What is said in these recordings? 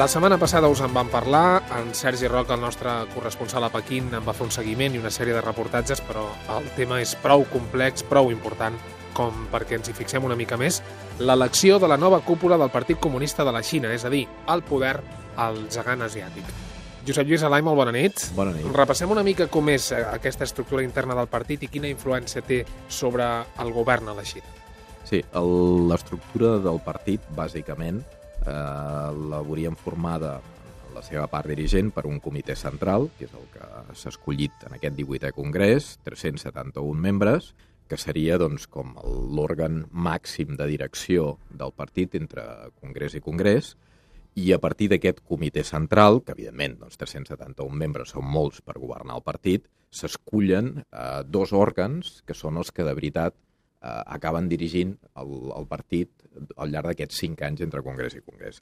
La setmana passada us en vam parlar, en Sergi Roca, el nostre corresponsal a Pequín, en va fer un seguiment i una sèrie de reportatges, però el tema és prou complex, prou important, com perquè ens hi fixem una mica més, l'elecció de la nova cúpula del Partit Comunista de la Xina, és a dir, el poder al gegant asiàtic. Josep Lluís Alai, molt bona nit. Bona nit. Repassem una mica com és eh, aquesta estructura interna del partit i quina influència té sobre el govern a la Xina. Sí, l'estructura del partit, bàsicament, eh, la veuríem formada la seva part dirigent per un comitè central, que és el que s'ha escollit en aquest 18è congrés, 371 membres, que seria doncs, com l'òrgan màxim de direcció del partit entre congrés i congrés, i a partir d'aquest comitè central, que evidentment doncs, 371 membres són molts per governar el partit, s'escullen eh, dos òrgans que són els que de veritat eh, acaben dirigint el, el partit al llarg d'aquests cinc anys entre Congrés i Congrés.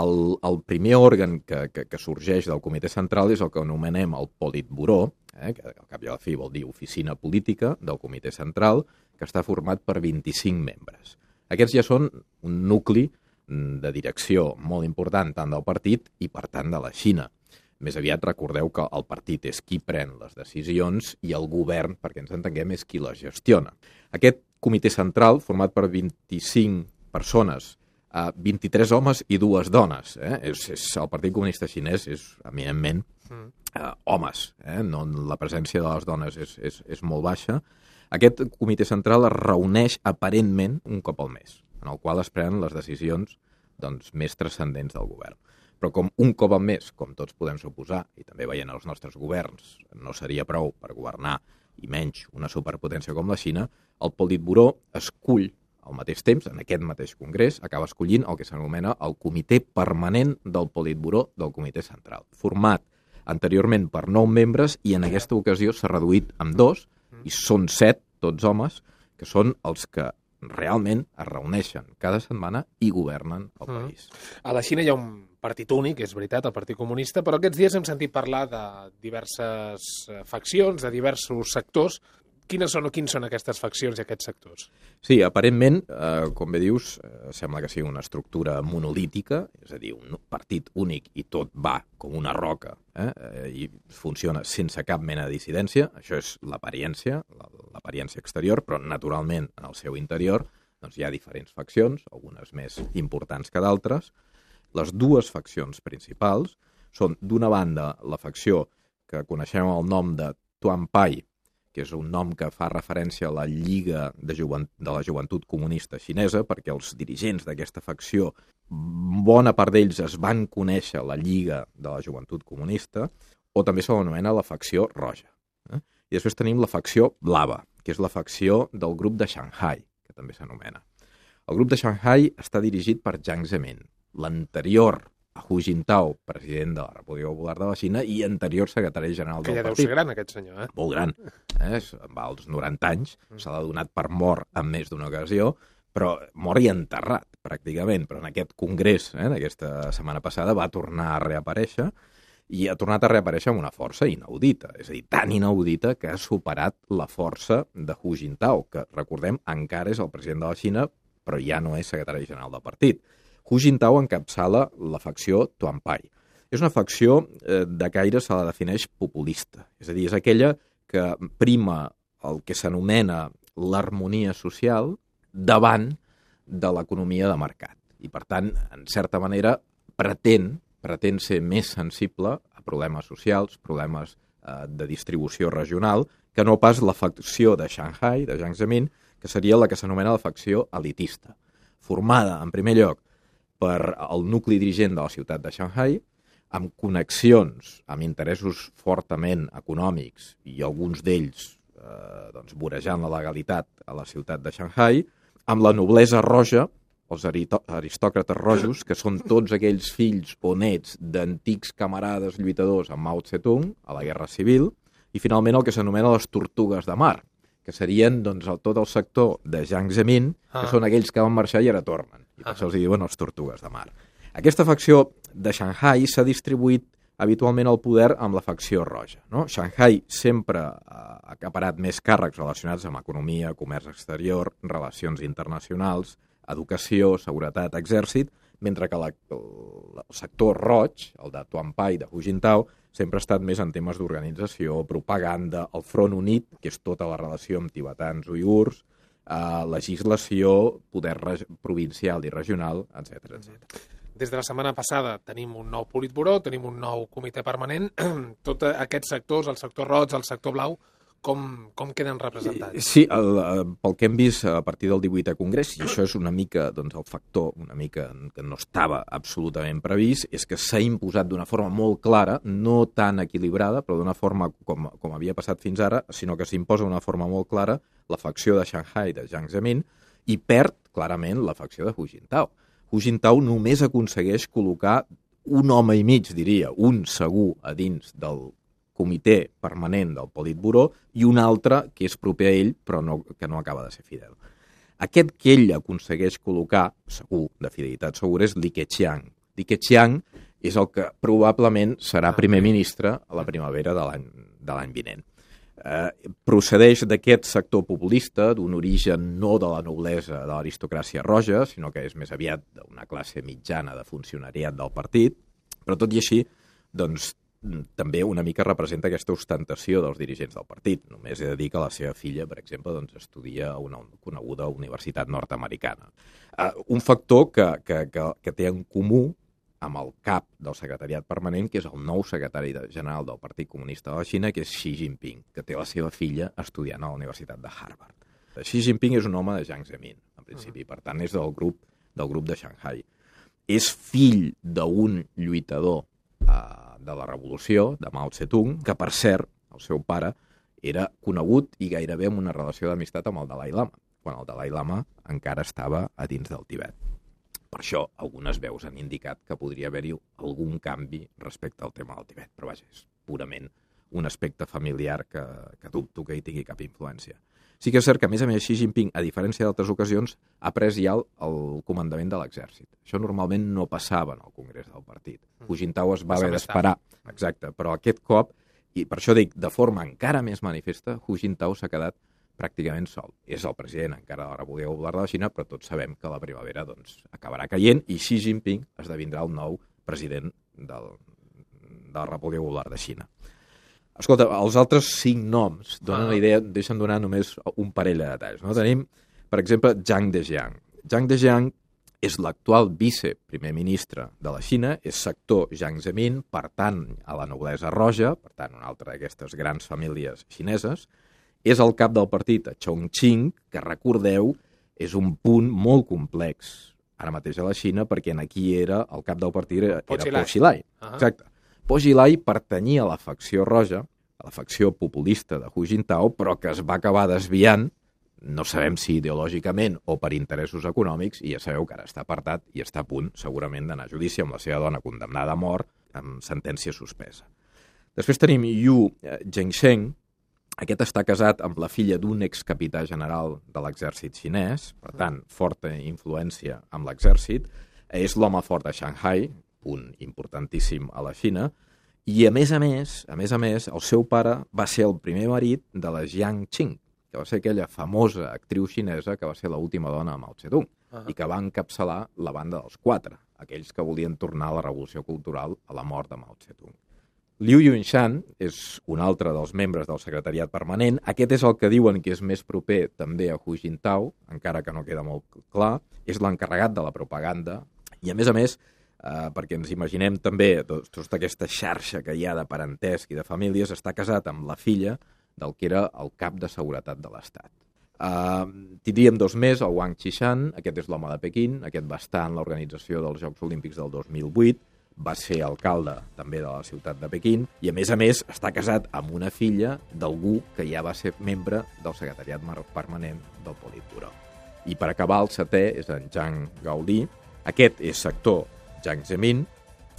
El, el primer òrgan que, que, que sorgeix del comitè central és el que anomenem el Politburó, eh, que al cap i a la fi vol dir oficina política del comitè central, que està format per 25 membres. Aquests ja són un nucli mm, de direcció molt important tant del partit i, per tant, de la Xina. Més aviat recordeu que el partit és qui pren les decisions i el govern, perquè ens entenguem, és qui les gestiona. Aquest comitè central, format per 25 persones, eh, 23 homes i dues dones, eh? és, és, el Partit Comunista Xinès és eminentment eh, homes, eh? no, la presència de les dones és, és, és molt baixa. Aquest comitè central es reuneix aparentment un cop al mes, en el qual es prenen les decisions doncs, més transcendents del govern. Però com un cop al mes, com tots podem suposar, i també veient els nostres governs, no seria prou per governar, i menys una superpotència com la Xina, el Politburó escull al mateix temps, en aquest mateix congrés, acaba escollint el que s'anomena el Comitè Permanent del Politburó del Comitè Central, format anteriorment per nou membres i en aquesta ocasió s'ha reduït amb dos, i són set, tots homes, que són els que realment es reuneixen cada setmana i governen el Mm. país. A la Xina hi ha un partit únic, és veritat, el Partit Comunista, però aquests dies hem sentit parlar de diverses eh, faccions, de diversos sectors. Quines són o quins són aquestes faccions i aquests sectors? Sí, aparentment, eh, com bé dius, eh, sembla que sigui una estructura monolítica, és a dir, un partit únic i tot va com una roca eh, eh, i funciona sense cap mena de dissidència. Això és l'apariència, la- l'apariència exterior, però naturalment en el seu interior doncs, hi ha diferents faccions, algunes més importants que d'altres. Les dues faccions principals són, d'una banda, la facció que coneixem el nom de Tuan Pai, que és un nom que fa referència a la Lliga de, Juvent de la Joventut Comunista Xinesa, perquè els dirigents d'aquesta facció, bona part d'ells es van conèixer la Lliga de la Joventut Comunista, o també se l'anomena la facció roja. Eh? I després tenim la facció blava, que és la facció del grup de Shanghai, que també s'anomena. El grup de Shanghai està dirigit per Jiang Zemin, l'anterior Hu Jintao, president de la República Popular de la Xina i anterior secretari general Que del ja deu partit ser gran, aquest senyor, eh? molt gran, eh? va als 90 anys, se l'ha donat per mort en més d'una ocasió, però mort i enterrat, pràcticament. Però en aquest congrés, eh, d'aquesta setmana passada, va tornar a reaparèixer i ha tornat a reaparèixer amb una força inaudita, és a dir, tan inaudita que ha superat la força de Hu Jintao, que, recordem, encara és el president de la Xina, però ja no és secretari general del partit. Hu Jintao encapçala la facció Tuanpai. És una facció eh, de caire se la defineix populista, és a dir, és aquella que prima el que s'anomena l'harmonia social davant de l'economia de mercat. I, per tant, en certa manera, pretén, pretén ser més sensible a problemes socials, problemes eh, de distribució regional, que no pas la facció de Shanghai, de Jiang Zemin, que seria la que s'anomena la facció elitista, formada, en primer lloc, per el nucli dirigent de la ciutat de Shanghai, amb connexions, amb interessos fortament econòmics i alguns d'ells eh, doncs, vorejant la legalitat a la ciutat de Shanghai, amb la noblesa roja, els aristòcrates rojos, que són tots aquells fills o nets d'antics camarades lluitadors amb Mao Tse-tung a la Guerra Civil, i finalment el que s'anomena les tortugues de mar, que serien doncs, el, tot el sector de Jiang Zemin, que Ah. són aquells que van marxar i ara tornen. I Ah. diuen els tortugues de mar. Aquesta facció de Shanghai s'ha distribuït habitualment el poder amb la facció roja. No? Shanghai sempre ha acaparat més càrrecs relacionats amb economia, comerç exterior, relacions internacionals, educació, seguretat, exèrcit, mentre que la, el, el sector roig, el de Tuampai, de Hu Jintao, sempre ha estat més en temes d'organització, propaganda, el Front Unit, que és tota la relació amb tibetans uiurs, eh, legislació, poder provincial i regional, etc etc. Des de la setmana passada tenim un nou politburó, tenim un nou comitè permanent. Tots aquests sectors, el sector roig, el sector blau, com, com queden representats? Sí, el, el, pel que hem vist a partir del 18è Congrés, i això és una mica doncs, el factor una mica que no estava absolutament previst, és que s'ha imposat d'una forma molt clara, no tan equilibrada, però d'una forma com, com havia passat fins ara, sinó que s'imposa d'una forma molt clara la facció de Shanghai de Jiang Zemin i perd clarament la facció de Hu Jintao Hu Jintao només aconsegueix col·locar un home i mig, diria, un segur a dins del comitè permanent del Politburó i un altre que és proper a ell però no, que no acaba de ser fidel. Aquest que ell aconsegueix col·locar, segur, de fidelitat segur, és Li Keqiang. Li Keqiang és el que probablement serà primer ministre a la primavera de l'any vinent eh, procedeix d'aquest sector populista, d'un origen no de la noblesa de l'aristocràcia roja, sinó que és més aviat d'una classe mitjana de funcionariat del partit, però tot i així, doncs, també una mica representa aquesta ostentació dels dirigents del partit. Només he de dir que la seva filla, per exemple, doncs, estudia a una coneguda universitat nord-americana. Uh, un factor que, que, que, que té en comú amb el cap del secretariat permanent, que és el nou secretari general del Partit Comunista de la Xina, que és Xi Jinping, que té la seva filla estudiant a la Universitat de Harvard. Xi Jinping és un home de Jiang Zemin, en principi, per tant és del grup del grup de Shanghai. És fill d'un lluitador eh, de la revolució, de Mao Tse-tung, que per cert, el seu pare, era conegut i gairebé amb una relació d'amistat amb el Dalai Lama, quan el Dalai Lama encara estava a dins del Tibet. Per això, algunes veus han indicat que podria haver-hi algun canvi respecte al tema del Tibet, però vaja, és purament un aspecte familiar que, que dubto que hi tingui cap influència. Sí que és cert que, a més a més, Xi Jinping, a diferència d'altres ocasions, ha pres ja el, el comandament de l'exèrcit. Això normalment no passava en el Congrés del partit. Mm. Hu Jintao es va haver d'esperar, exacte, però aquest cop, i per això dic, de forma encara més manifesta, Hu Jintao s'ha quedat pràcticament sol. És el president encara de la República Popular de la Xina, però tots sabem que la primavera doncs, acabarà caient i Xi Jinping esdevindrà el nou president del, de la República Popular de Xina. Escolta, els altres cinc noms donen ah. la idea, deixen donar només un parell de detalls. No? Tenim, per exemple, Zhang Dejiang. Zhang Dejiang és l'actual vice primer ministre de la Xina, és sector Jiang Zemin, per tant, a la noblesa roja, per tant, una altra d'aquestes grans famílies xineses, és el cap del partit a Chongqing, que recordeu, és un punt molt complex ara mateix a la Xina, perquè en aquí era el cap del partit era, Po Xilai. Uh -huh. Exacte. Po Xilai pertanyia a la facció roja, a la facció populista de Hu Jintao, però que es va acabar desviant, no sabem si ideològicament o per interessos econòmics, i ja sabeu que ara està apartat i està a punt, segurament, d'anar a judici amb la seva dona condemnada a mort amb sentència suspesa. Després tenim Yu Zhengsheng, aquest està casat amb la filla d'un excapità general de l'exèrcit xinès, per tant, forta influència amb l'exèrcit, és l'home fort de Shanghai, punt importantíssim a la Xina, i a més a més, a més a més, el seu pare va ser el primer marit de la Jiang Qing, que va ser aquella famosa actriu xinesa que va ser l'última dona de Mao Zedong, uh -huh. i que va encapçalar la banda dels quatre, aquells que volien tornar a la revolució cultural a la mort de Mao Zedong. Liu Yunshan és un altre dels membres del secretariat permanent. Aquest és el que diuen que és més proper també a Hu Jintao, encara que no queda molt clar. És l'encarregat de la propaganda i, a més a més, eh, perquè ens imaginem també tota aquesta xarxa que hi ha de parentesc i de famílies, està casat amb la filla del que era el cap de seguretat de l'Estat. Uh, tindríem dos més, el Wang Qishan, aquest és l'home de Pequín, aquest va estar en l'organització dels Jocs Olímpics del 2008, va ser alcalde també de la ciutat de Pequín i, a més a més, està casat amb una filla d'algú que ja va ser membre del secretariat permanent del Politburó. I per acabar, el setè és en Zhang Gaudi. Aquest és sector Jiang Zemin,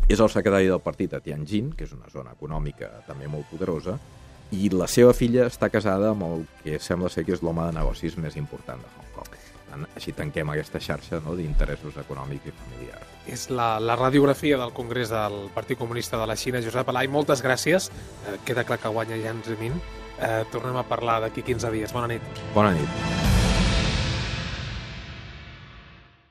és el secretari del partit a Tianjin, que és una zona econòmica també molt poderosa, i la seva filla està casada amb el que sembla ser que és l'home de negocis més important de Hong Kong. Així tanquem aquesta xarxa no, d'interessos econòmics i familiars. És la, la radiografia del Congrés del Partit Comunista de la Xina. Josep Alai, moltes gràcies. Eh, queda clar que guanya Jan Zemin. Eh, tornem a parlar d'aquí 15 dies. Bona nit. Bona nit.